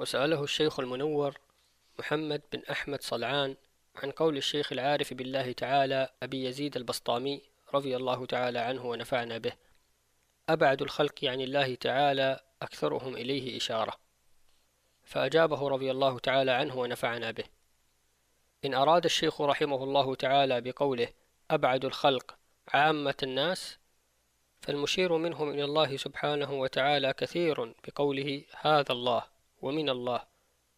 وسأله الشيخ المنور محمد بن أحمد صلعان عن قول الشيخ العارف بالله تعالى أبي يزيد البسطامي رضي الله تعالى عنه ونفعنا به. أبعد الخلق عن الله تعالى أكثرهم إليه إشارة. فأجابه رضي الله تعالى عنه ونفعنا به. إن أراد الشيخ رحمه الله تعالى بقوله أبعد الخلق عامة الناس فالمشير منهم إلى الله سبحانه وتعالى كثير بقوله هذا الله. ومن الله.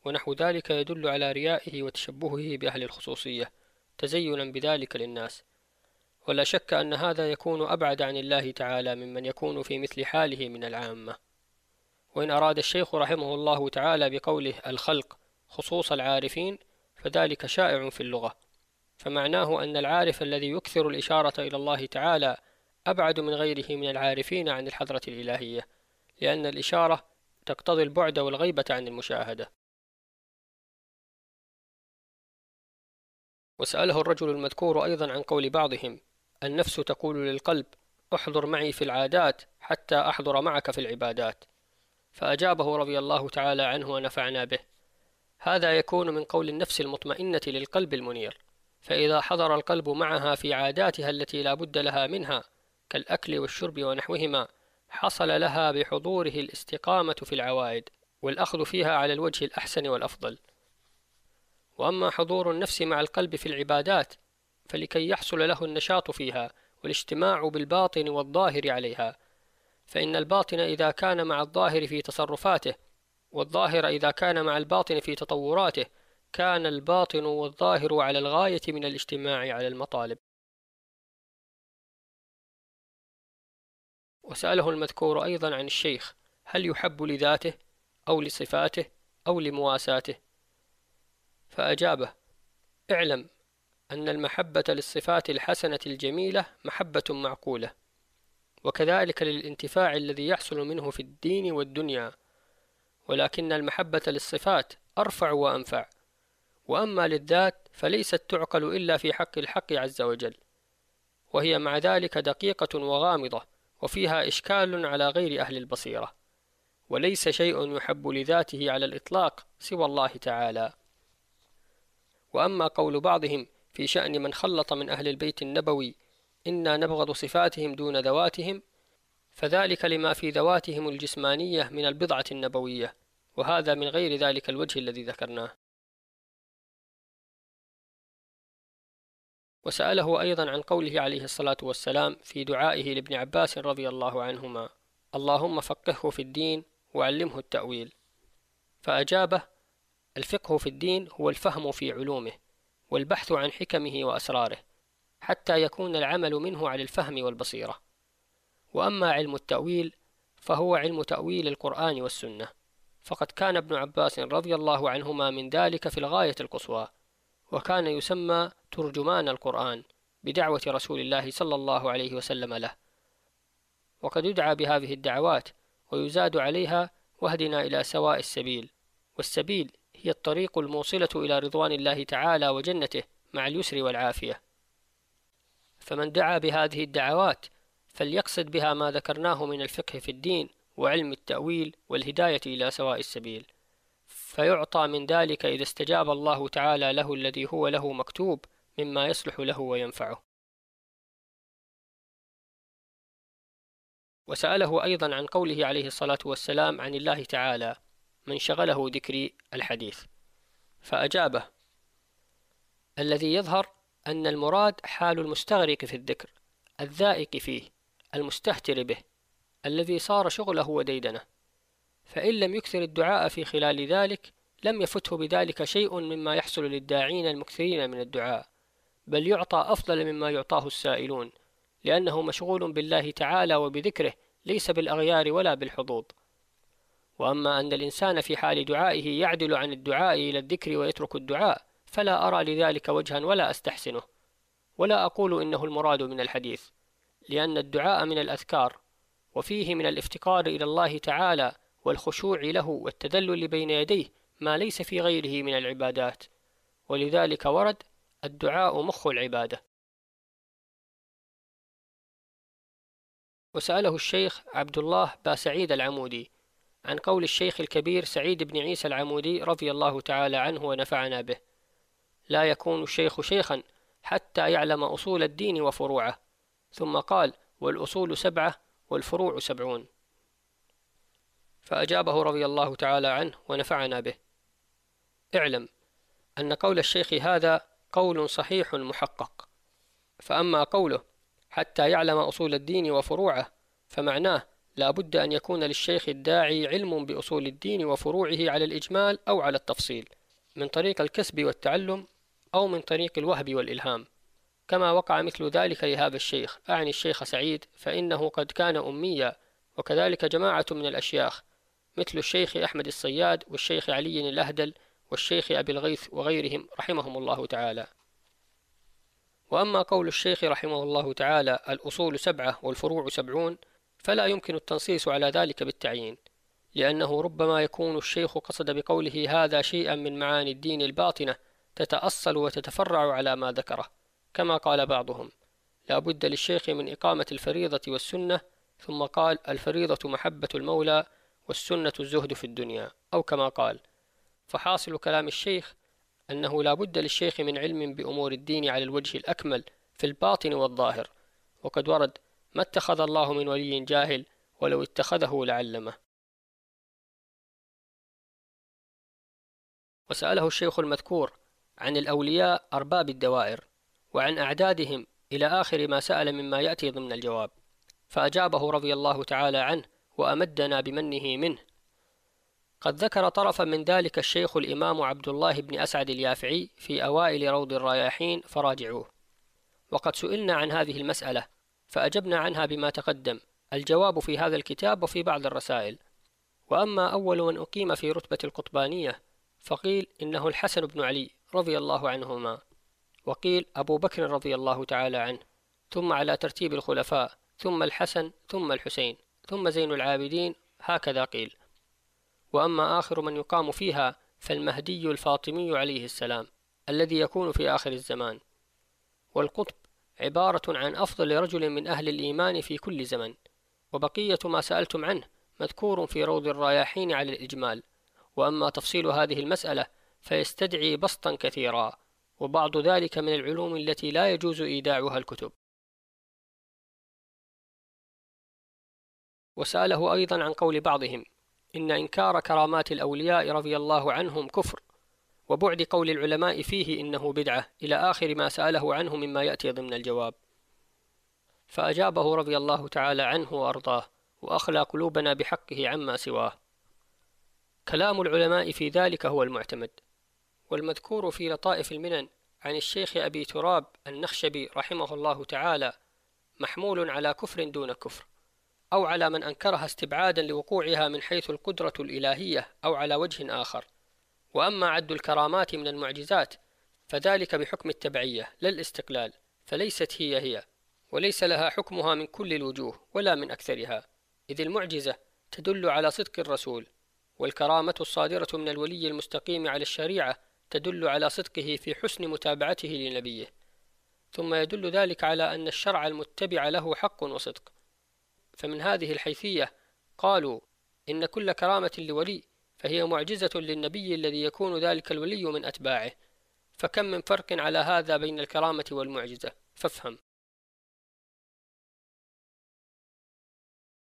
ونحو ذلك يدل على ريائه وتشبهه بأهل الخصوصية تزينا بذلك للناس. ولا شك أن هذا يكون أبعد عن الله تعالى ممن يكون في مثل حاله من العامة. وإن أراد الشيخ رحمه الله تعالى بقوله الخلق خصوص العارفين فذلك شائع في اللغة. فمعناه أن العارف الذي يكثر الإشارة إلى الله تعالى أبعد من غيره من العارفين عن الحضرة الإلهية لأن الإشارة تقتضي البعد والغيبة عن المشاهدة. وسأله الرجل المذكور أيضا عن قول بعضهم النفس تقول للقلب احضر معي في العادات حتى أحضر معك في العبادات. فأجابه رضي الله تعالى عنه ونفعنا به هذا يكون من قول النفس المطمئنة للقلب المنير. فإذا حضر القلب معها في عاداتها التي لا بد لها منها كالأكل والشرب ونحوهما حصل لها بحضوره الاستقامة في العوائد والأخذ فيها على الوجه الأحسن والأفضل. وأما حضور النفس مع القلب في العبادات فلكي يحصل له النشاط فيها والاجتماع بالباطن والظاهر عليها. فإن الباطن إذا كان مع الظاهر في تصرفاته والظاهر إذا كان مع الباطن في تطوراته كان الباطن والظاهر على الغاية من الاجتماع على المطالب. وسأله المذكور أيضا عن الشيخ هل يحب لذاته أو لصفاته أو لمواساته؟ فأجابه اعلم أن المحبة للصفات الحسنة الجميلة محبة معقولة وكذلك للانتفاع الذي يحصل منه في الدين والدنيا ولكن المحبة للصفات أرفع وأنفع وأما للذات فليست تعقل إلا في حق الحق عز وجل وهي مع ذلك دقيقة وغامضة وفيها إشكال على غير أهل البصيرة وليس شيء يحب لذاته على الإطلاق سوى الله تعالى. وأما قول بعضهم في شأن من خلط من أهل البيت النبوي إنا نبغض صفاتهم دون ذواتهم فذلك لما في ذواتهم الجسمانية من البضعة النبوية وهذا من غير ذلك الوجه الذي ذكرناه. وسأله أيضا عن قوله عليه الصلاة والسلام في دعائه لابن عباس رضي الله عنهما اللهم فقهه في الدين وعلمه التأويل فأجابه الفقه في الدين هو الفهم في علومه والبحث عن حكمه وأسراره حتى يكون العمل منه على الفهم والبصيرة. وأما علم التأويل فهو علم تأويل القرآن والسنة. فقد كان ابن عباس رضي الله عنهما من ذلك في الغاية القصوى. وكان يسمى ترجمان القرآن بدعوة رسول الله صلى الله عليه وسلم له. وقد يدعى بهذه الدعوات ويزاد عليها واهدنا إلى سواء السبيل. والسبيل هي الطريق الموصلة إلى رضوان الله تعالى وجنته مع اليسر والعافية. فمن دعا بهذه الدعوات فليقصد بها ما ذكرناه من الفقه في الدين وعلم التأويل والهداية إلى سواء السبيل. فيعطى من ذلك إذا استجاب الله تعالى له الذي هو له مكتوب مما يصلح له وينفعه. وسأله أيضا عن قوله عليه الصلاة والسلام عن الله تعالى من شغله ذكري الحديث فأجابه الذي يظهر أن المراد حال المستغرق في الذكر الذائق فيه المستهتر به الذي صار شغله وديدنه فإن لم يكثر الدعاء في خلال ذلك لم يفته بذلك شيء مما يحصل للداعين المكثرين من الدعاء بل يعطى أفضل مما يعطاه السائلون لأنه مشغول بالله تعالى وبذكره ليس بالأغيار ولا بالحظوظ. وأما أن الإنسان في حال دعائه يعدل عن الدعاء إلى الذكر ويترك الدعاء فلا أرى لذلك وجها ولا أستحسنه. ولا أقول إنه المراد من الحديث لأن الدعاء من الأذكار وفيه من الافتقار إلى الله تعالى والخشوع له والتذلل بين يديه ما ليس في غيره من العبادات. ولذلك ورد الدعاء مخ العبادة. وسأله الشيخ عبد الله باسعيد العمودي عن قول الشيخ الكبير سعيد بن عيسى العمودي رضي الله تعالى عنه ونفعنا به لا يكون الشيخ شيخا حتى يعلم أصول الدين وفروعه. ثم قال والأصول سبعة والفروع سبعون. فأجابه رضي الله تعالى عنه ونفعنا به. اعلم أن قول الشيخ هذا قول صحيح محقق. فأما قوله حتى يعلم أصول الدين وفروعه فمعناه لا بد أن يكون للشيخ الداعي علم بأصول الدين وفروعه على الإجمال أو على التفصيل من طريق الكسب والتعلم أو من طريق الوهب والإلهام. كما وقع مثل ذلك لهذا الشيخ أعني الشيخ سعيد فإنه قد كان أميا وكذلك جماعة من الأشياخ مثل الشيخ أحمد الصياد والشيخ علي الأهدل والشيخ أبي الغيث وغيرهم رحمهم الله تعالى. وأما قول الشيخ رحمه الله تعالى الأصول سبعة والفروع سبعون فلا يمكن التنصيص على ذلك بالتعيين لأنه ربما يكون الشيخ قصد بقوله هذا شيئا من معاني الدين الباطنة تتأصل وتتفرع على ما ذكره كما قال بعضهم. لا بد للشيخ من إقامة الفريضة والسنة ثم قال الفريضة محبة المولى والسنة الزهد في الدنيا أو كما قال فحاصل كلام الشيخ أنه لا بد للشيخ من علم بأمور الدين على الوجه الأكمل في الباطن والظاهر وقد ورد ما اتخذ الله من ولي جاهل ولو اتخذه لعلمه. وسأله الشيخ المذكور عن الأولياء أرباب الدوائر وعن أعدادهم إلى آخر ما سأل مما يأتي ضمن الجواب فأجابه رضي الله تعالى عنه وأمدنا بمنه منه. قد ذكر طرفا من ذلك الشيخ الإمام عبد الله بن أسعد اليافعي في أوائل روض الرياحين فراجعوه. وقد سئلنا عن هذه المسألة فأجبنا عنها بما تقدم. الجواب في هذا الكتاب وفي بعض الرسائل. وأما أول من أقيم في رتبة القطبانية فقيل إنه الحسن بن علي رضي الله عنهما. وقيل أبو بكر رضي الله تعالى عنه ثم على ترتيب الخلفاء ثم الحسن ثم الحسين. ثم زين العابدين هكذا قيل. وأما آخر من يقام فيها فالمهدي الفاطمي عليه السلام الذي يكون في آخر الزمان. والقطب عبارة عن أفضل رجل من أهل الإيمان في كل زمن وبقية ما سألتم عنه مذكور في روض الرياحين على الإجمال. وأما تفصيل هذه المسألة فيستدعي بسطا كثيرا وبعض ذلك من العلوم التي لا يجوز إيداعها الكتب. وسأله أيضا عن قول بعضهم إن إنكار كرامات الأولياء رضي الله عنهم كفر وبعد قول العلماء فيه إنه بدعة إلى آخر ما سأله عنه مما يأتي ضمن الجواب. فأجابه رضي الله تعالى عنه وأرضاه وأخلى قلوبنا بحقه عما سواه. كلام العلماء في ذلك هو المعتمد والمذكور في لطائف المنن عن الشيخ أبي تراب النخشبي رحمه الله تعالى محمول على كفر دون كفر. أو على من أنكرها استبعادا لوقوعها من حيث القدرة الإلهية أو على وجه آخر. وأما عد الكرامات من المعجزات فذلك بحكم التبعية لا الاستقلال فليست هي هي وليس لها حكمها من كل الوجوه ولا من أكثرها. إذ المعجزة تدل على صدق الرسول والكرامة الصادرة من الولي المستقيم على الشريعة تدل على صدقه في حسن متابعته لنبيه. ثم يدل ذلك على أن الشرع المتبع له حق وصدق. فمن هذه الحيثية قالوا إن كل كرامة لولي فهي معجزة للنبي الذي يكون ذلك الولي من أتباعه. فكم من فرق على هذا بين الكرامة والمعجزة؟ فافهم.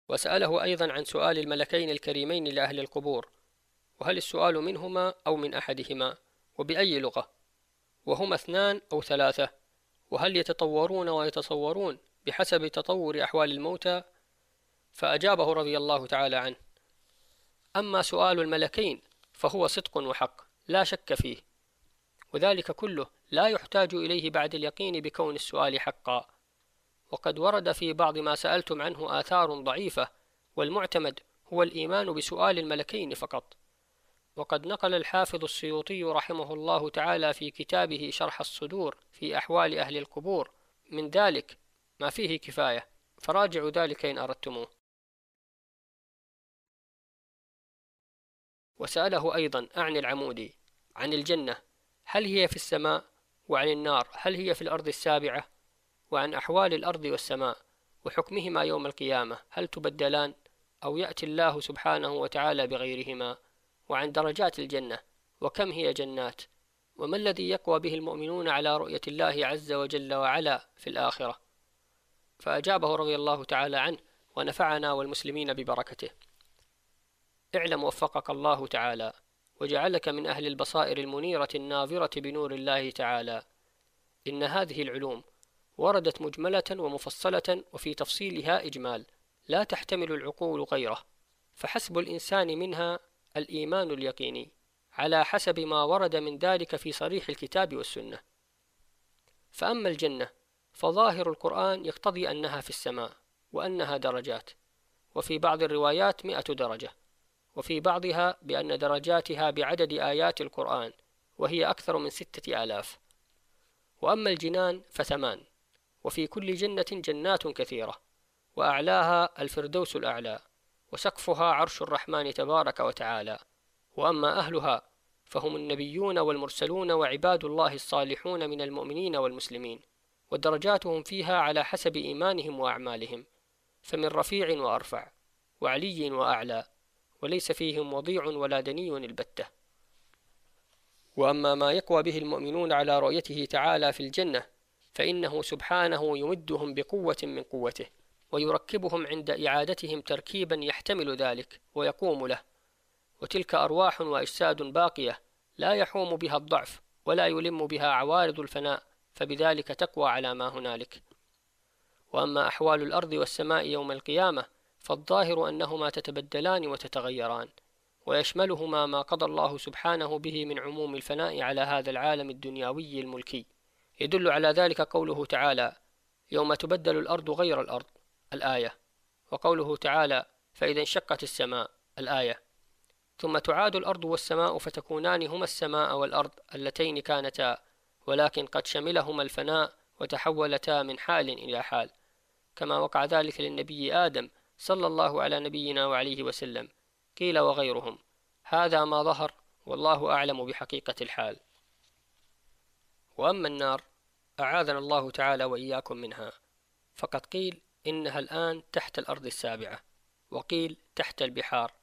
وسأله أيضا عن سؤال الملكين الكريمين لأهل القبور وهل السؤال منهما أو من أحدهما؟ وبأي لغة؟ وهما اثنان أو ثلاثة؟ وهل يتطورون ويتصورون بحسب تطور أحوال الموتى؟ فأجابه رضي الله تعالى عنه أما سؤال الملكين فهو صدق وحق لا شك فيه وذلك كله لا يحتاج إليه بعد اليقين بكون السؤال حقا. وقد ورد في بعض ما سألتم عنه آثار ضعيفة والمعتمد هو الإيمان بسؤال الملكين فقط. وقد نقل الحافظ السيوطي رحمه الله تعالى في كتابه شرح الصدور في أحوال أهل القبور من ذلك ما فيه كفاية. فراجعوا ذلك إن أردتموه. وسأله أيضا أعني العمودي عن الجنة هل هي في السماء؟ وعن النار هل هي في الأرض السابعة؟ وعن أحوال الأرض والسماء وحكمهما يوم القيامة هل تبدلان؟ أو يأتي الله سبحانه وتعالى بغيرهما؟ وعن درجات الجنة وكم هي جنات؟ وما الذي يقوى به المؤمنون على رؤية الله عز وجل وعلا في الآخرة؟ فأجابه رضي الله تعالى عنه ونفعنا والمسلمين ببركته. اعلم وفقك الله تعالى وجعلك من أهل البصائر المنيرة الناظرة بنور الله تعالى. إن هذه العلوم وردت مجملة ومفصلة وفي تفصيلها إجمال لا تحتمل العقول غيره. فحسب الإنسان منها الإيمان اليقيني على حسب ما ورد من ذلك في صريح الكتاب والسنة. فأما الجنة فظاهر القرآن يقتضي أنها في السماء وأنها درجات وفي بعض الروايات مئة درجة. وفي بعضها بأن درجاتها بعدد آيات القرآن وهي أكثر من ستة آلاف. وأما الجنان فثمان وفي كل جنة جنات كثيرة وأعلاها الفردوس الأعلى وسقفها عرش الرحمن تبارك وتعالى. وأما أهلها فهم النبيون والمرسلون وعباد الله الصالحون من المؤمنين والمسلمين ودرجاتهم فيها على حسب إيمانهم وأعمالهم. فمن رفيع وأرفع وعلي وأعلى وليس فيهم وضيع ولا دني البتة. وأما ما يقوى به المؤمنون على رؤيته تعالى في الجنة فإنه سبحانه يمدهم بقوة من قوته ويركبهم عند إعادتهم تركيبا يحتمل ذلك ويقوم له. وتلك أرواح وأجساد باقية لا يحوم بها الضعف ولا يلم بها عوارض الفناء فبذلك تقوى على ما هنالك. وأما أحوال الأرض والسماء يوم القيامة فالظاهر أنهما تتبدلان وتتغيران ويشملهما ما قضى الله سبحانه به من عموم الفناء على هذا العالم الدنيوي الملكي. يدل على ذلك قوله تعالى يوم تبدل الأرض غير الأرض الآية. وقوله تعالى فإذا انشقت السماء الآية. ثم تعاد الأرض والسماء فتكونان هما السماء والأرض اللتين كانتا ولكن قد شملهما الفناء وتحولتا من حال إلى حال. كما وقع ذلك للنبي آدم صلى الله على نبينا وعليه وسلم. قيل وغيرهم. هذا ما ظهر والله أعلم بحقيقة الحال. وأما النار أعاذنا الله تعالى وإياكم منها. فقد قيل إنها الآن تحت الأرض السابعة. وقيل تحت البحار.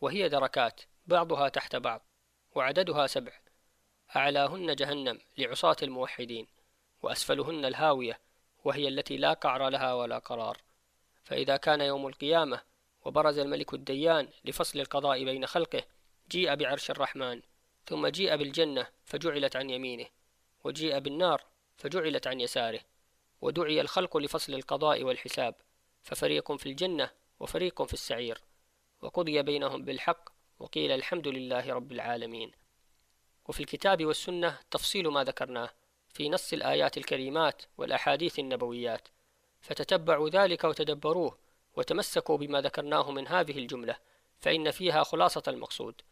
وهي دركات بعضها تحت بعض وعددها سبع. أعلاهن جهنم لعصاة الموحدين وأسفلهن الهاوية وهي التي لا قعر لها ولا قرار. فإذا كان يوم القيامة وبرز الملك الديان لفصل القضاء بين خلقه جيء بعرش الرحمن ثم جيء بالجنة فجعلت عن يمينه وجيء بالنار فجعلت عن يساره ودعي الخلق لفصل القضاء والحساب ففريق في الجنة وفريق في السعير وقضي بينهم بالحق وقيل الحمد لله رب العالمين. وفي الكتاب والسنة تفصيل ما ذكرناه في نص الآيات الكريمات والأحاديث النبويات. فتتبعوا ذلك وتدبروه وتمسكوا بما ذكرناه من هذه الجملة فإن فيها خلاصة المقصود.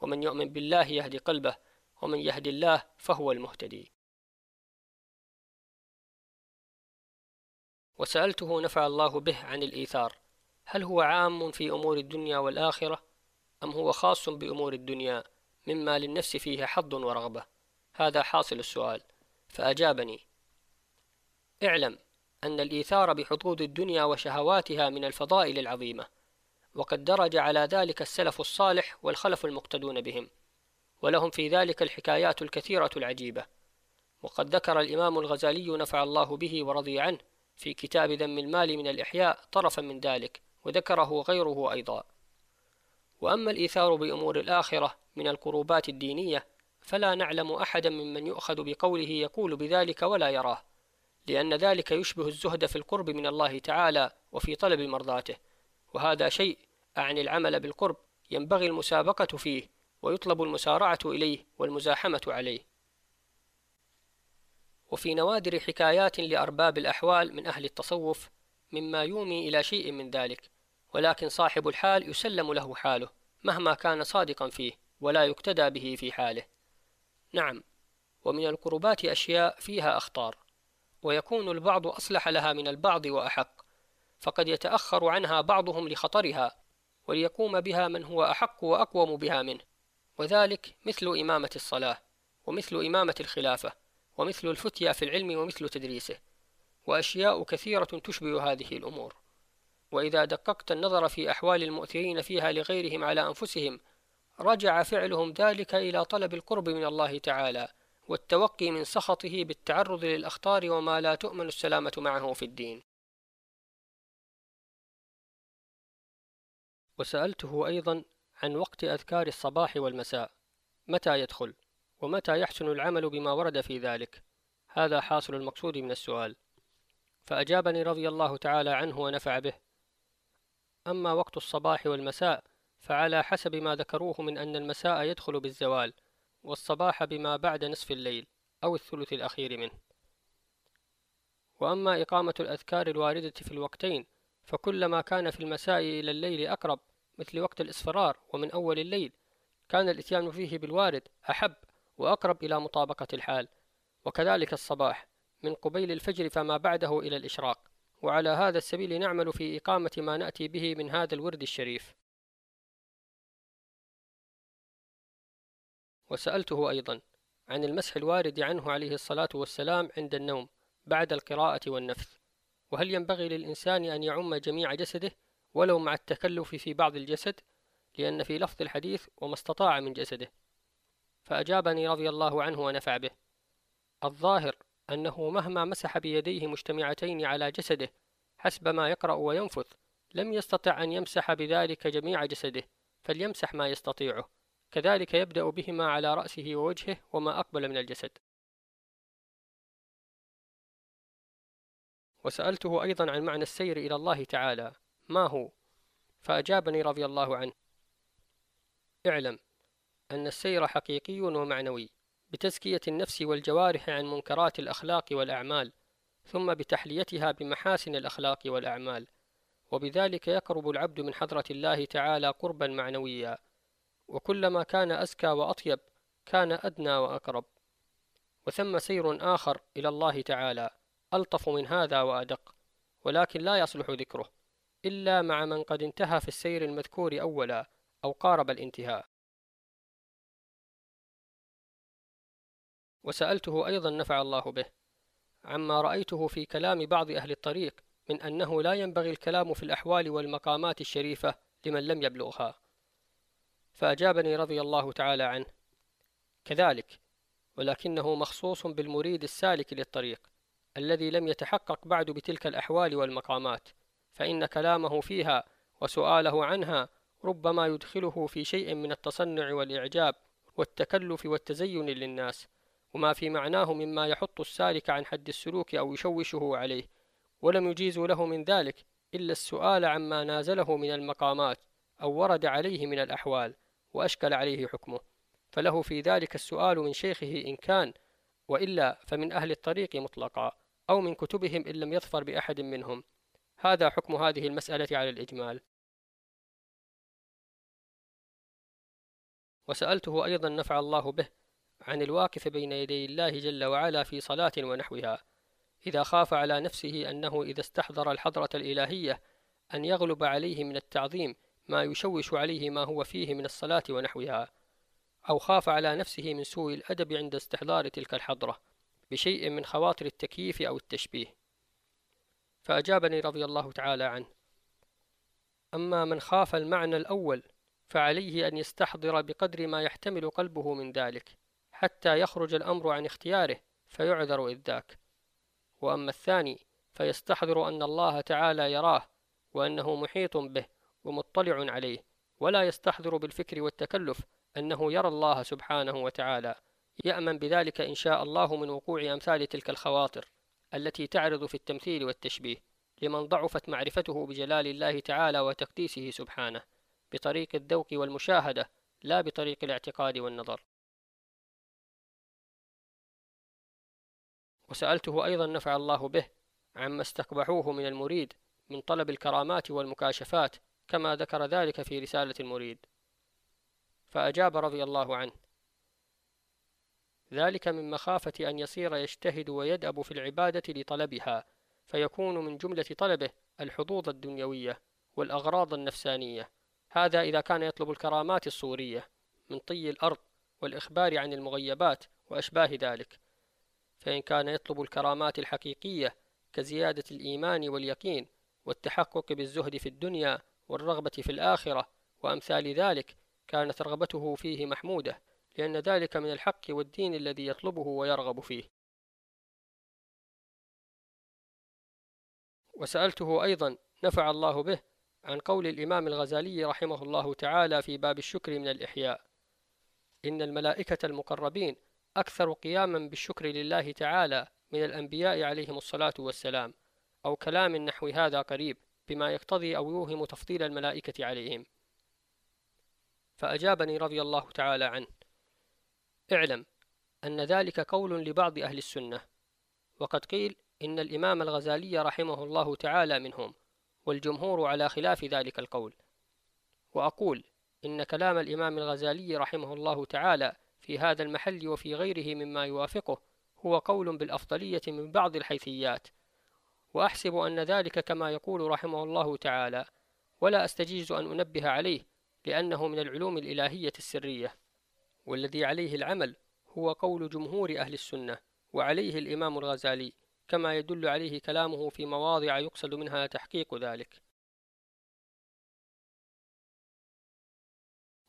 ومن يؤمن بالله يهدي قلبه ومن يهدي الله فهو المهتدي. وسألته نفع الله به عن الإيثار هل هو عام في أمور الدنيا والآخرة أم هو خاص بأمور الدنيا مما للنفس فيه حظ ورغبة؟ هذا حاصل السؤال فأجابني. اعلم أن الإيثار بحظوظ الدنيا وشهواتها من الفضائل العظيمة وقد درج على ذلك السلف الصالح والخلف المقتدون بهم ولهم في ذلك الحكايات الكثيرة العجيبة. وقد ذكر الإمام الغزالي نفع الله به ورضي عنه في كتاب ذم المال من الإحياء طرفا من ذلك وذكره غيره أيضا. وأما الإيثار بأمور الآخرة من القربات الدينية فلا نعلم أحدا ممن يؤخذ بقوله يقول بذلك ولا يراه. لأن ذلك يشبه الزهد في القرب من الله تعالى وفي طلب مرضاته وهذا شيء أعني العمل بالقرب ينبغي المسابقة فيه ويطلب المسارعة إليه والمزاحمة عليه. وفي نوادر حكايات لأرباب الأحوال من أهل التصوف مما يومي إلى شيء من ذلك ولكن صاحب الحال يسلم له حاله مهما كان صادقا فيه ولا يقتدى به في حاله. نعم ومن القربات أشياء فيها أخطار. ويكون البعض أصلح لها من البعض وأحق فقد يتأخر عنها بعضهم لخطرها وليقوم بها من هو أحق وأقوم بها منه. وذلك مثل إمامة الصلاة ومثل إمامة الخلافة ومثل الفتيا في العلم ومثل تدريسه. وأشياء كثيرة تشبه هذه الأمور. وإذا دققت النظر في أحوال المؤثرين فيها لغيرهم على أنفسهم رجع فعلهم ذلك إلى طلب القرب من الله تعالى. والتوقي من سخطه بالتعرض للأخطار وما لا تؤمن السلامة معه في الدين. وسألته أيضا عن وقت أذكار الصباح والمساء. متى يدخل؟ ومتى يحسن العمل بما ورد في ذلك؟ هذا حاصل المقصود من السؤال. فأجابني رضي الله تعالى عنه ونفع به. أما وقت الصباح والمساء فعلى حسب ما ذكروه من أن المساء يدخل بالزوال. والصباح بما بعد نصف الليل أو الثلث الأخير منه. وأما إقامة الأذكار الواردة في الوقتين فكلما كان في المساء إلى الليل أقرب مثل وقت الإصفرار ومن أول الليل كان الإتيان فيه بالوارد أحب وأقرب إلى مطابقة الحال. وكذلك الصباح من قبيل الفجر فما بعده إلى الإشراق. وعلى هذا السبيل نعمل في إقامة ما نأتي به من هذا الورد الشريف. وسألته أيضا عن المسح الوارد عنه عليه الصلاة والسلام عند النوم بعد القراءة والنفث وهل ينبغي للإنسان أن يعم جميع جسده ولو مع التكلف في بعض الجسد؟ لأن في لفظ الحديث وما استطاع من جسده فأجابني رضي الله عنه ونفع به. الظاهر أنه مهما مسح بيديه مجتمعتين على جسده حسب ما يقرأ وينفث لم يستطع أن يمسح بذلك جميع جسده فليمسح ما يستطيعه. كذلك يبدأ بهما على رأسه ووجهه وما أقبل من الجسد. وسألته أيضا عن معنى السير إلى الله تعالى. ما هو؟ فأجابني رضي الله عنه. اعلم أن السير حقيقي ومعنوي بتزكية النفس والجوارح عن منكرات الأخلاق والأعمال ثم بتحليتها بمحاسن الأخلاق والأعمال وبذلك يقرب العبد من حضرة الله تعالى قربا معنويا. وكلما كان أزكى وأطيب كان أدنى وأقرب. وثم سير آخر إلى الله تعالى ألطف من هذا وأدق ولكن لا يصلح ذكره إلا مع من قد انتهى في السير المذكور أولا أو قارب الانتهاء. وسألته أيضا نفع الله به عما رأيته في كلام بعض أهل الطريق من أنه لا ينبغي الكلام في الأحوال والمقامات الشريفة لمن لم يبلغها. فأجابني رضي الله تعالى عنه. كذلك ولكنه مخصوص بالمريد السالك للطريق الذي لم يتحقق بعد بتلك الأحوال والمقامات فإن كلامه فيها وسؤاله عنها ربما يدخله في شيء من التصنع والإعجاب والتكلف والتزين للناس وما في معناه مما يحط السالك عن حد السلوك أو يشوشه عليه ولم يجيز له من ذلك إلا السؤال عما نازله من المقامات أو ورد عليه من الأحوال. وأشكل عليه حكمه. فله في ذلك السؤال من شيخه إن كان وإلا فمن أهل الطريق مطلقا أو من كتبهم إن لم يظفر بأحد منهم. هذا حكم هذه المسألة على الإجمال. وسألته أيضا نفع الله به عن الواقف بين يدي الله جل وعلا في صلاة ونحوها إذا خاف على نفسه أنه إذا استحضر الحضرة الإلهية أن يغلب عليه من التعظيم ما يشوش عليه ما هو فيه من الصلاة ونحوها أو خاف على نفسه من سوء الأدب عند استحضار تلك الحضرة بشيء من خواطر التكييف أو التشبيه. فأجابني رضي الله تعالى عنه. أما من خاف المعنى الأول فعليه أن يستحضر بقدر ما يحتمل قلبه من ذلك حتى يخرج الأمر عن اختياره فيعذر إذ ذاك. وأما الثاني فيستحضر أن الله تعالى يراه وأنه محيط به ومطلع عليه ولا يستحضر بالفكر والتكلف أنه يرى الله سبحانه وتعالى. يأمن بذلك إن شاء الله من وقوع أمثال تلك الخواطر التي تعرض في التمثيل والتشبيه لمن ضعفت معرفته بجلال الله تعالى وتقديسه سبحانه بطريق الذوق والمشاهدة لا بطريق الاعتقاد والنظر. وسألته أيضا نفع الله به عما استقبحوه من المريد من طلب الكرامات والمكاشفات كما ذكر ذلك في رسالة المريد. فأجاب رضي الله عنه ذلك من مخافة أن يصير يجتهد ويدأب في العبادة لطلبها فيكون من جملة طلبه الحظوظ الدنيوية والأغراض النفسانية. هذا إذا كان يطلب الكرامات الصورية من طي الأرض والإخبار عن المغيبات وأشباه ذلك. فإن كان يطلب الكرامات الحقيقية كزيادة الإيمان واليقين والتحقق بالزهد في الدنيا والرغبة في الآخرة وأمثال ذلك كانت رغبته فيه محمودة لأن ذلك من الحق والدين الذي يطلبه ويرغب فيه. وسألته أيضا نفع الله به عن قول الإمام الغزالي رحمه الله تعالى في باب الشكر من الإحياء إن الملائكة المقربين أكثر قياما بالشكر لله تعالى من الأنبياء عليهم الصلاة والسلام أو كلام نحو هذا قريب. بما يقتضي أو يوهم تفضيل الملائكة عليهم. فأجابني رضي الله تعالى عنه اعلم أن ذلك قول لبعض أهل السنة وقد قيل إن الإمام الغزالي رحمه الله تعالى منهم والجمهور على خلاف ذلك القول. وأقول إن كلام الإمام الغزالي رحمه الله تعالى في هذا المحل وفي غيره مما يوافقه هو قول بالأفضلية من بعض الحيثيات وأحسب أن ذلك كما يقول رحمه الله تعالى ولا أستجيز أن أنبه عليه لأنه من العلوم الإلهية السرية والذي عليه العمل هو قول جمهور أهل السنة وعليه الإمام الغزالي كما يدل عليه كلامه في مواضع يقصد منها تحقيق ذلك.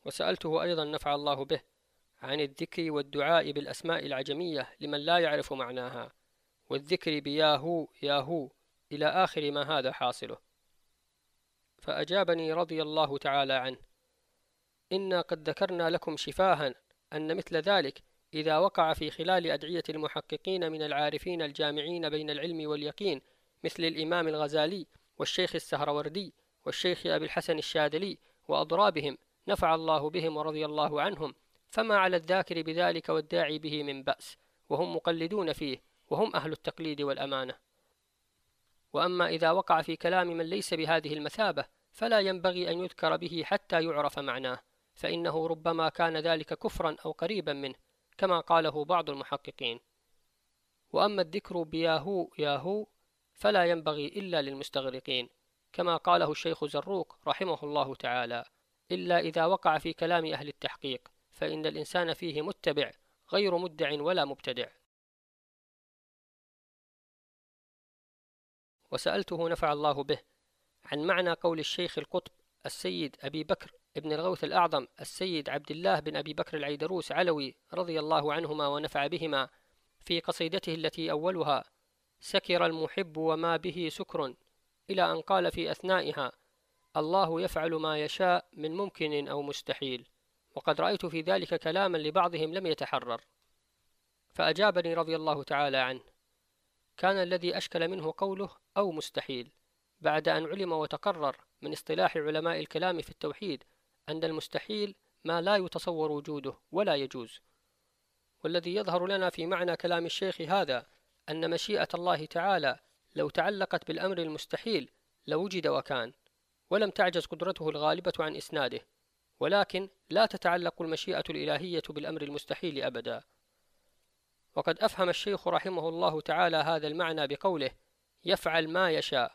وسألته أيضا نفع الله به عن الذكر والدعاء بالأسماء العجمية لمن لا يعرف معناها. والذكر بياهو ياهو إلى آخر ما هذا حاصله. فأجابني رضي الله تعالى عنه إنا قد ذكرنا لكم شفاها أن مثل ذلك إذا وقع في خلال أدعية المحققين من العارفين الجامعين بين العلم واليقين مثل الإمام الغزالي والشيخ السهروردي والشيخ أبي الحسن الشاذلي وأضرابهم نفع الله بهم ورضي الله عنهم فما على الذاكر بذلك والداعي به من بأس وهم مقلدون فيه. وهم أهل التقليد والأمانة. وأما إذا وقع في كلام من ليس بهذه المثابة فلا ينبغي أن يذكر به حتى يعرف معناه فإنه ربما كان ذلك كفرا أو قريبا منه كما قاله بعض المحققين. وأما الذكر بياهو ياهو فلا ينبغي إلا للمستغرقين كما قاله الشيخ زروق رحمه الله تعالى. إلا إذا وقع في كلام أهل التحقيق فإن الإنسان فيه متبع غير مدع ولا مبتدع. وسألته نفع الله به عن معنى قول الشيخ القطب السيد أبي بكر ابن الغوث الأعظم السيد عبد الله بن أبي بكر العيدروس علوي رضي الله عنهما ونفع بهما في قصيدته التي أولها سكر المحب وما به سكر إلى أن قال في أثنائها الله يفعل ما يشاء من ممكن أو مستحيل وقد رأيت في ذلك كلاما لبعضهم لم يتحرر فأجابني رضي الله تعالى عنه كان الذي أشكل منه قوله أو مستحيل بعد أن علم وتقرر من اصطلاح علماء الكلام في التوحيد أن المستحيل ما لا يتصور وجوده ولا يجوز. والذي يظهر لنا في معنى كلام الشيخ هذا أن مشيئة الله تعالى لو تعلقت بالأمر المستحيل لوجد وكان ولم تعجز قدرته الغالبة عن إسناده ولكن لا تتعلق المشيئة الإلهية بالأمر المستحيل أبدا. وقد أفهم الشيخ رحمه الله تعالى هذا المعنى بقوله يفعل ما يشاء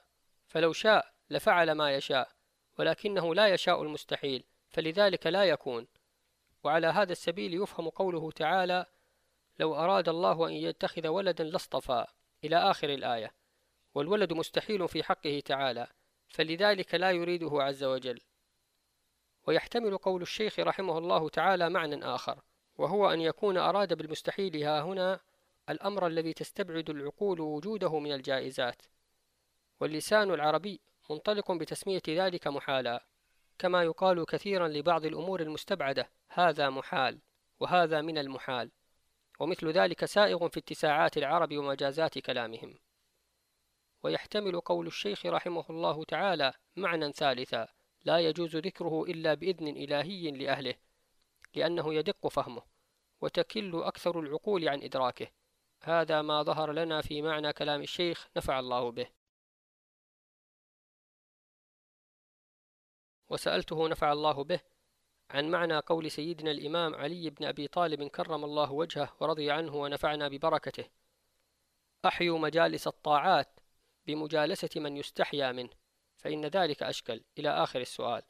فلو شاء لفعل ما يشاء ولكنه لا يشاء المستحيل فلذلك لا يكون. وعلى هذا السبيل يفهم قوله تعالى لو أراد الله أن يتخذ ولدا لاصطفى إلى آخر الآية والولد مستحيل في حقه تعالى فلذلك لا يريده عز وجل. ويحتمل قول الشيخ رحمه الله تعالى معنى آخر وهو أن يكون أراد بالمستحيل ها هنا الأمر الذي تستبعد العقول وجوده من الجائزات. واللسان العربي منطلق بتسمية ذلك محالا كما يقال كثيرا لبعض الأمور المستبعدة هذا محال وهذا من المحال ومثل ذلك سائغ في اتساعات العرب ومجازات كلامهم. ويحتمل قول الشيخ رحمه الله تعالى معنى ثالثا لا يجوز ذكره إلا بإذن إلهي لأهله. لأنه يدق فهمه وتكل أكثر العقول عن إدراكه. هذا ما ظهر لنا في معنى كلام الشيخ نفع الله به. وسألته نفع الله به عن معنى قول سيدنا الإمام علي بن أبي طالب كرم الله وجهه ورضي عنه ونفعنا ببركته. أحيوا مجالس الطاعات بمجالسة من يستحيا منه فإن ذلك أشكل إلى آخر السؤال.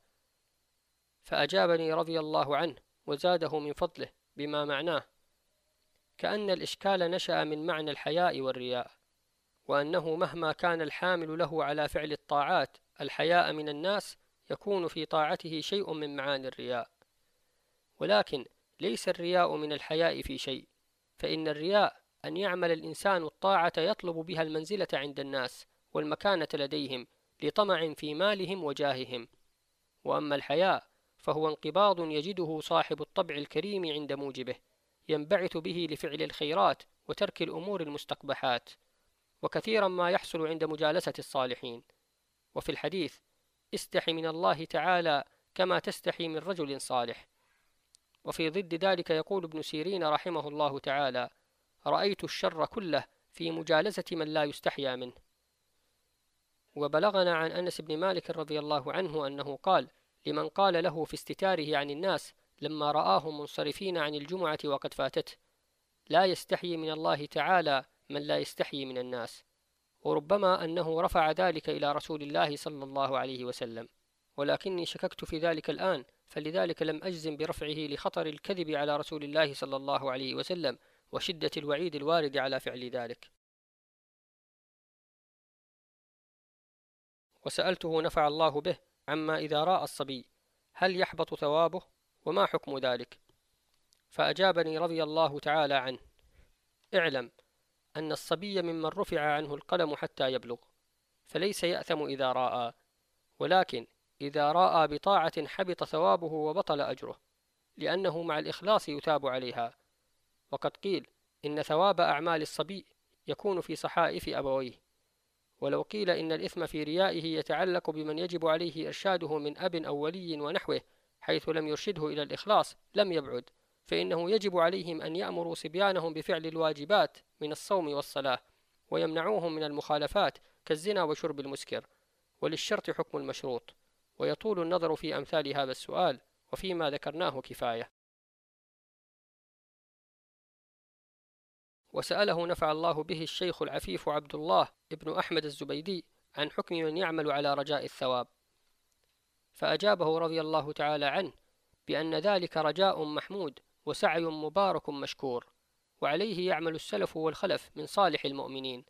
فأجابني رضي الله عنه وزاده من فضله بما معناه كأن الإشكال نشأ من معنى الحياء والرياء وأنه مهما كان الحامل له على فعل الطاعات الحياء من الناس يكون في طاعته شيء من معاني الرياء. ولكن ليس الرياء من الحياء في شيء فإن الرياء أن يعمل الإنسان الطاعة يطلب بها المنزلة عند الناس والمكانة لديهم لطمع في مالهم وجاههم. وأما الحياء فهو انقباض يجده صاحب الطبع الكريم عند موجبه ينبعث به لفعل الخيرات وترك الأمور المستقبحات وكثيرا ما يحصل عند مجالسة الصالحين. وفي الحديث استح من الله تعالى كما تستحي من رجل صالح. وفي ضد ذلك يقول ابن سيرين رحمه الله تعالى رأيت الشر كله في مجالسة من لا يستحيا منه. وبلغنا عن أنس بن مالك رضي الله عنه أنه قال لمن قال له في استتاره عن الناس لما رآهم منصرفين عن الجمعة وقد فاتته لا يستحيي من الله تعالى من لا يستحيي من الناس وربما أنه رفع ذلك إلى رسول الله صلى الله عليه وسلم. ولكني شككت في ذلك الآن فلذلك لم أجزم برفعه لخطر الكذب على رسول الله صلى الله عليه وسلم وشدة الوعيد الوارد على فعل ذلك. وسألته نفع الله به عما إذا رأى الصبي هل يحبط ثوابه؟ وما حكم ذلك؟ فأجابني رضي الله تعالى عنه اعلم أن الصبي ممن رفع عنه القلم حتى يبلغ فليس يأثم إذا رأى ولكن إذا رأى بطاعة حبط ثوابه وبطل أجره لأنه مع الإخلاص يثاب عليها. وقد قيل إن ثواب أعمال الصبي يكون في صحائف أبويه. ولو قيل إن الإثم في ريائه يتعلق بمن يجب عليه إرشاده من أب أو ولي ونحوه حيث لم يرشده إلى الإخلاص لم يبعد فإنه يجب عليهم أن يأمروا صبيانهم بفعل الواجبات من الصوم والصلاة ويمنعوهم من المخالفات كالزنا وشرب المسكر وللشرط حكم المشروط ويطول النظر في أمثال هذا السؤال وفيما ذكرناه كفاية. وسأله نفع الله به الشيخ العفيف عبد الله ابن أحمد الزبيدي عن حكم من يعمل على رجاء الثواب. فأجابه رضي الله تعالى عنه بأن ذلك رجاء محمود وسعي مبارك مشكور وعليه يعمل السلف والخلف من صالح المؤمنين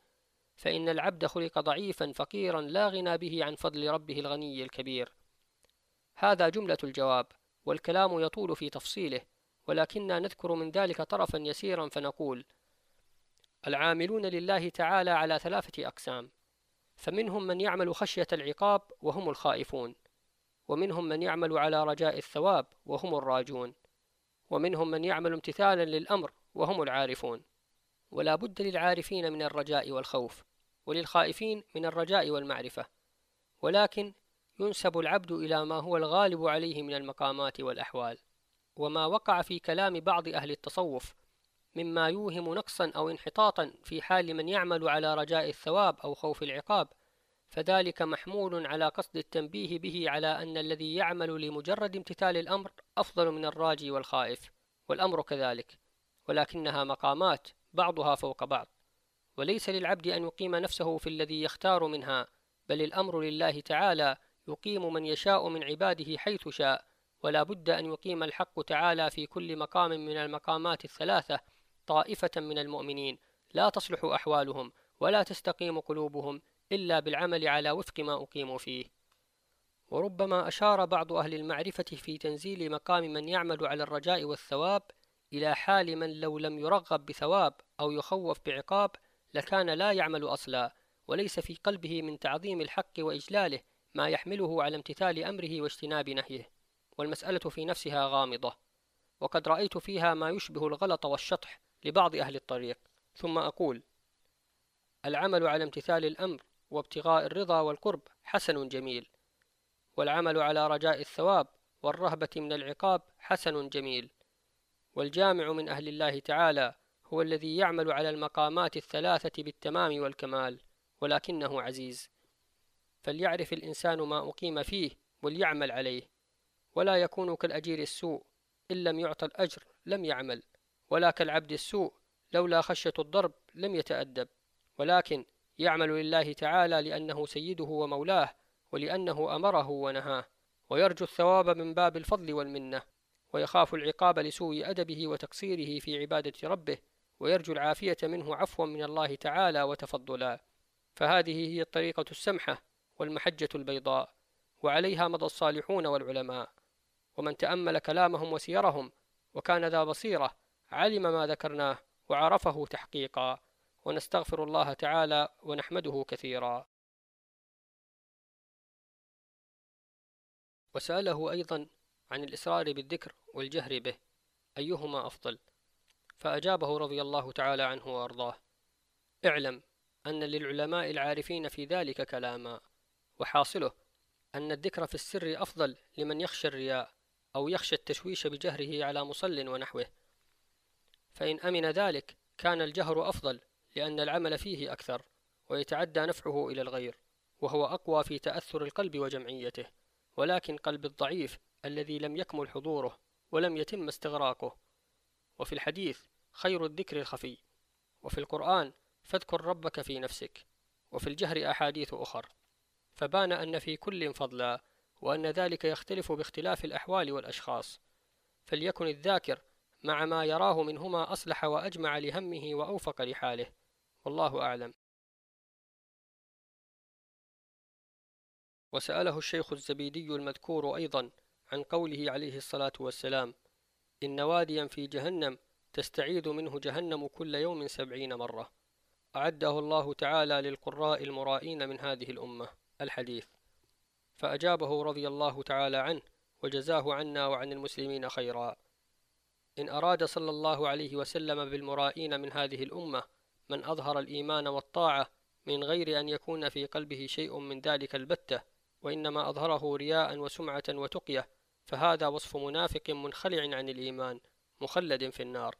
فإن العبد خلق ضعيفا فقيرا لا غنى به عن فضل ربه الغني الكبير. هذا جملة الجواب والكلام يطول في تفصيله ولكننا نذكر من ذلك طرفا يسيرا فنقول العاملون لله تعالى على ثلاثة أقسام. فمنهم من يعمل خشية العقاب وهم الخائفون. ومنهم من يعمل على رجاء الثواب وهم الراجون. ومنهم من يعمل امتثالا للأمر وهم العارفون. ولا بد للعارفين من الرجاء والخوف وللخائفين من الرجاء والمعرفة. ولكن ينسب العبد إلى ما هو الغالب عليه من المقامات والأحوال. وما وقع في كلام بعض أهل التصوف مما يوهم نقصا أو انحطاطا في حال من يعمل على رجاء الثواب أو خوف العقاب فذلك محمول على قصد التنبيه به على أن الذي يعمل لمجرد امتثال الأمر أفضل من الراجي والخائف والأمر كذلك ولكنها مقامات بعضها فوق بعض. وليس للعبد أن يقيم نفسه في الذي يختار منها بل الأمر لله تعالى يقيم من يشاء من عباده حيث شاء ولا بد أن يقيم الحق تعالى في كل مقام من المقامات الثلاثة طائفة من المؤمنين لا تصلح أحوالهم ولا تستقيم قلوبهم إلا بالعمل على وفق ما أقيموا فيه. وربما أشار بعض أهل المعرفة في تنزيل مقام من يعمل على الرجاء والثواب إلى حال من لو لم يرغب بثواب أو يخوف بعقاب لكان لا يعمل أصلا وليس في قلبه من تعظيم الحق وإجلاله ما يحمله على امتثال أمره واجتناب نهيه. والمسألة في نفسها غامضة. وقد رأيت فيها ما يشبه الغلط والشطح لبعض أهل الطريق. ثم أقول العمل على امتثال الأمر وابتغاء الرضا والقرب حسن جميل والعمل على رجاء الثواب والرهبة من العقاب حسن جميل. والجامع من أهل الله تعالى هو الذي يعمل على المقامات الثلاثة بالتمام والكمال ولكنه عزيز. فليعرف الإنسان ما أقيم فيه وليعمل عليه ولا يكون كالأجير السوء إن لم يعطى الأجر لم يعمل. ولا كالعبد السوء لولا خشية الضرب لم يتأدب. ولكن يعمل لله تعالى لأنه سيده ومولاه ولأنه أمره ونهاه. ويرجو الثواب من باب الفضل والمنة. ويخاف العقاب لسوء أدبه وتقصيره في عبادة ربه. ويرجو العافية منه عفوا من الله تعالى وتفضلا. فهذه هي الطريقة السمحة والمحجة البيضاء. وعليها مضى الصالحون والعلماء. ومن تأمل كلامهم وسيرهم وكان ذا بصيرة علم ما ذكرناه وعرفه تحقيقا ونستغفر الله تعالى ونحمده كثيرا. وسأله أيضا عن الإسرار بالذكر والجهر به أيهما أفضل؟ فأجابه رضي الله تعالى عنه وأرضاه اعلم أن للعلماء العارفين في ذلك كلاما وحاصله أن الذكر في السر أفضل لمن يخشى الرياء أو يخشى التشويش بجهره على مصل ونحوه. فإن أمن ذلك كان الجهر أفضل لأن العمل فيه أكثر ويتعدى نفعه إلى الغير وهو أقوى في تأثر القلب وجمعيته ولكن قلب الضعيف الذي لم يكمل حضوره ولم يتم استغراقه. وفي الحديث خير الذكر الخفي وفي القرآن فاذكر ربك في نفسك وفي الجهر أحاديث أخر. فبان أن في كل فضلا وأن ذلك يختلف باختلاف الأحوال والأشخاص. فليكن الذاكر مع ما يراه منهما أصلح وأجمع لهمه وأوفق لحاله. والله أعلم. وسأله الشيخ الزبيدي المذكور أيضا عن قوله عليه الصلاة والسلام إن واديا في جهنم تستعيذ منه جهنم كل يوم سبعين مرة. أعده الله تعالى للقراء المرائين من هذه الأمة. الحديث. فأجابه رضي الله تعالى عنه وجزاه عنا وعن المسلمين خيرا. إن أراد صلى الله عليه وسلم بالمرائين من هذه الأمة من أظهر الإيمان والطاعة من غير أن يكون في قلبه شيء من ذلك البتة وإنما أظهره رياء وسمعة وتقية فهذا وصف منافق منخلع عن الإيمان مخلد في النار.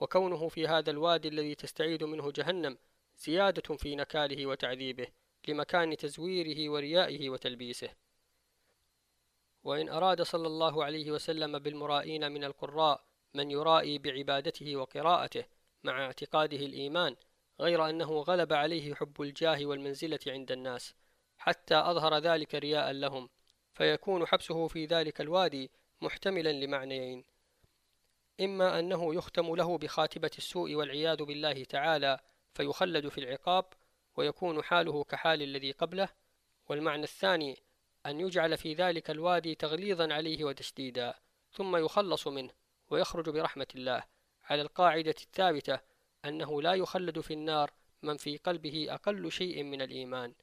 وكونه في هذا الوادي الذي تستعيد منه جهنم زيادة في نكاله وتعذيبه لمكان تزويره وريائه وتلبيسه. وإن أراد صلى الله عليه وسلم بالمرائين من القراء من يرائي بعبادته وقراءته مع اعتقاده الإيمان غير أنه غلب عليه حب الجاه والمنزلة عند الناس حتى أظهر ذلك رياء لهم فيكون حبسه في ذلك الوادي محتملا لمعنيين. إما أنه يختم له بخاتبة السوء والعياذ بالله تعالى فيخلد في العقاب ويكون حاله كحال الذي قبله والمعنى الثاني أن يجعل في ذلك الوادي تغليظا عليه وتشديدا ثم يخلص منه. ويخرج برحمة الله. على القاعدة الثابتة أنه لا يخلد في النار من في قلبه أقل شيء من الإيمان.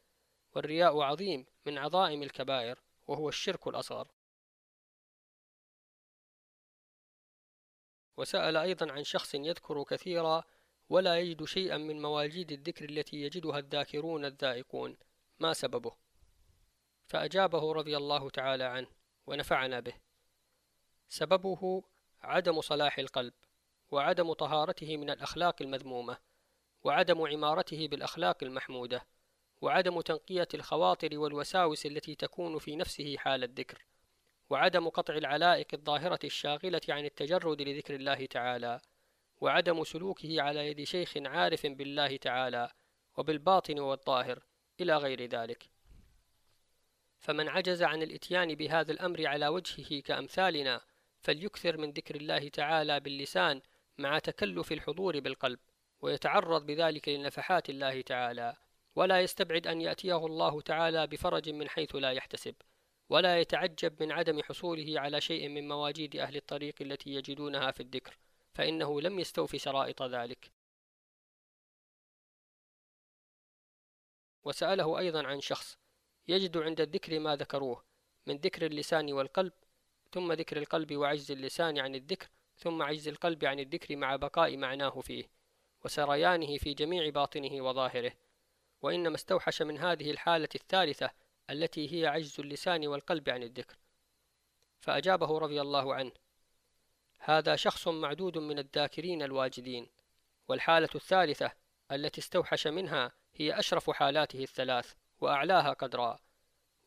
والرياء عظيم من عظائم الكبائر وهو الشرك الأصغر. وسأل أيضا عن شخص يذكر كثيرا ولا يجد شيئا من مواجيد الذكر التي يجدها الذاكرون الذائقون. ما سببه؟ فأجابه رضي الله تعالى عنه ونفعنا به. سببه عدم صلاح القلب وعدم طهارته من الأخلاق المذمومة وعدم عمارته بالأخلاق المحمودة وعدم تنقية الخواطر والوساوس التي تكون في نفسه حال الذكر وعدم قطع العلائق الظاهرة الشاغلة عن التجرد لذكر الله تعالى وعدم سلوكه على يد شيخ عارف بالله تعالى وبالباطن والظاهر إلى غير ذلك. فمن عجز عن الإتيان بهذا الأمر على وجهه كأمثالنا فليكثر من ذكر الله تعالى باللسان مع تكلف الحضور بالقلب ويتعرض بذلك لنفحات الله تعالى. ولا يستبعد أن يأتيه الله تعالى بفرج من حيث لا يحتسب ولا يتعجب من عدم حصوله على شيء من مواجيد أهل الطريق التي يجدونها في الذكر فإنه لم يستوفي شرائط ذلك. وسأله أيضا عن شخص يجد عند الذكر ما ذكروه من ذكر اللسان والقلب ثم ذكر القلب وعجز اللسان عن الذكر ثم عجز القلب عن الذكر مع بقاء معناه فيه وسريانه في جميع باطنه وظاهره. وإنما استوحش من هذه الحالة الثالثة التي هي عجز اللسان والقلب عن الذكر. فأجابه رضي الله عنه هذا شخص معدود من الذاكرين الواجدين والحالة الثالثة التي استوحش منها هي أشرف حالاته الثلاث وأعلاها قدرا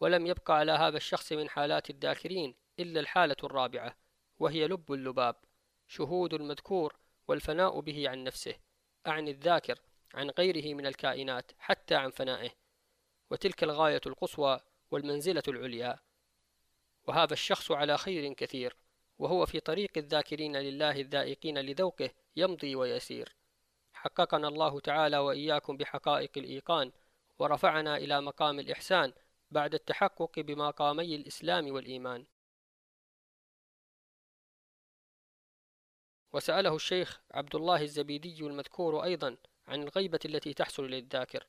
ولم يبقى على هذا الشخص من حالات الذاكرين إلا الحالة الرابعة وهي لب اللباب شهود المذكور والفناء به عن نفسه أعني الذاكر عن غيره من الكائنات حتى عن فنائه وتلك الغاية القصوى والمنزلة العليا. وهذا الشخص على خير كثير وهو في طريق الذاكرين لله الذائقين لذوقه يمضي ويسير. حققنا الله تعالى وإياكم بحقائق الإيقان ورفعنا إلى مقام الإحسان بعد التحقق بمقامي الإسلام والإيمان. وسأله الشيخ عبد الله الزبيدي المذكور أيضا عن الغيبة التي تحصل للذاكر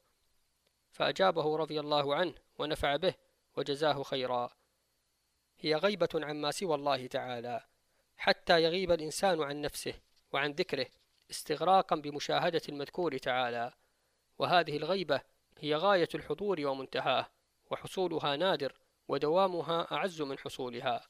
فأجابه رضي الله عنه ونفع به وجزاه خيرا. هي غيبة عما سوى الله تعالى حتى يغيب الإنسان عن نفسه وعن ذكره استغراقا بمشاهدة المذكور تعالى. وهذه الغيبة هي غاية الحضور ومنتهاه وحصولها نادر ودوامها أعز من حصولها.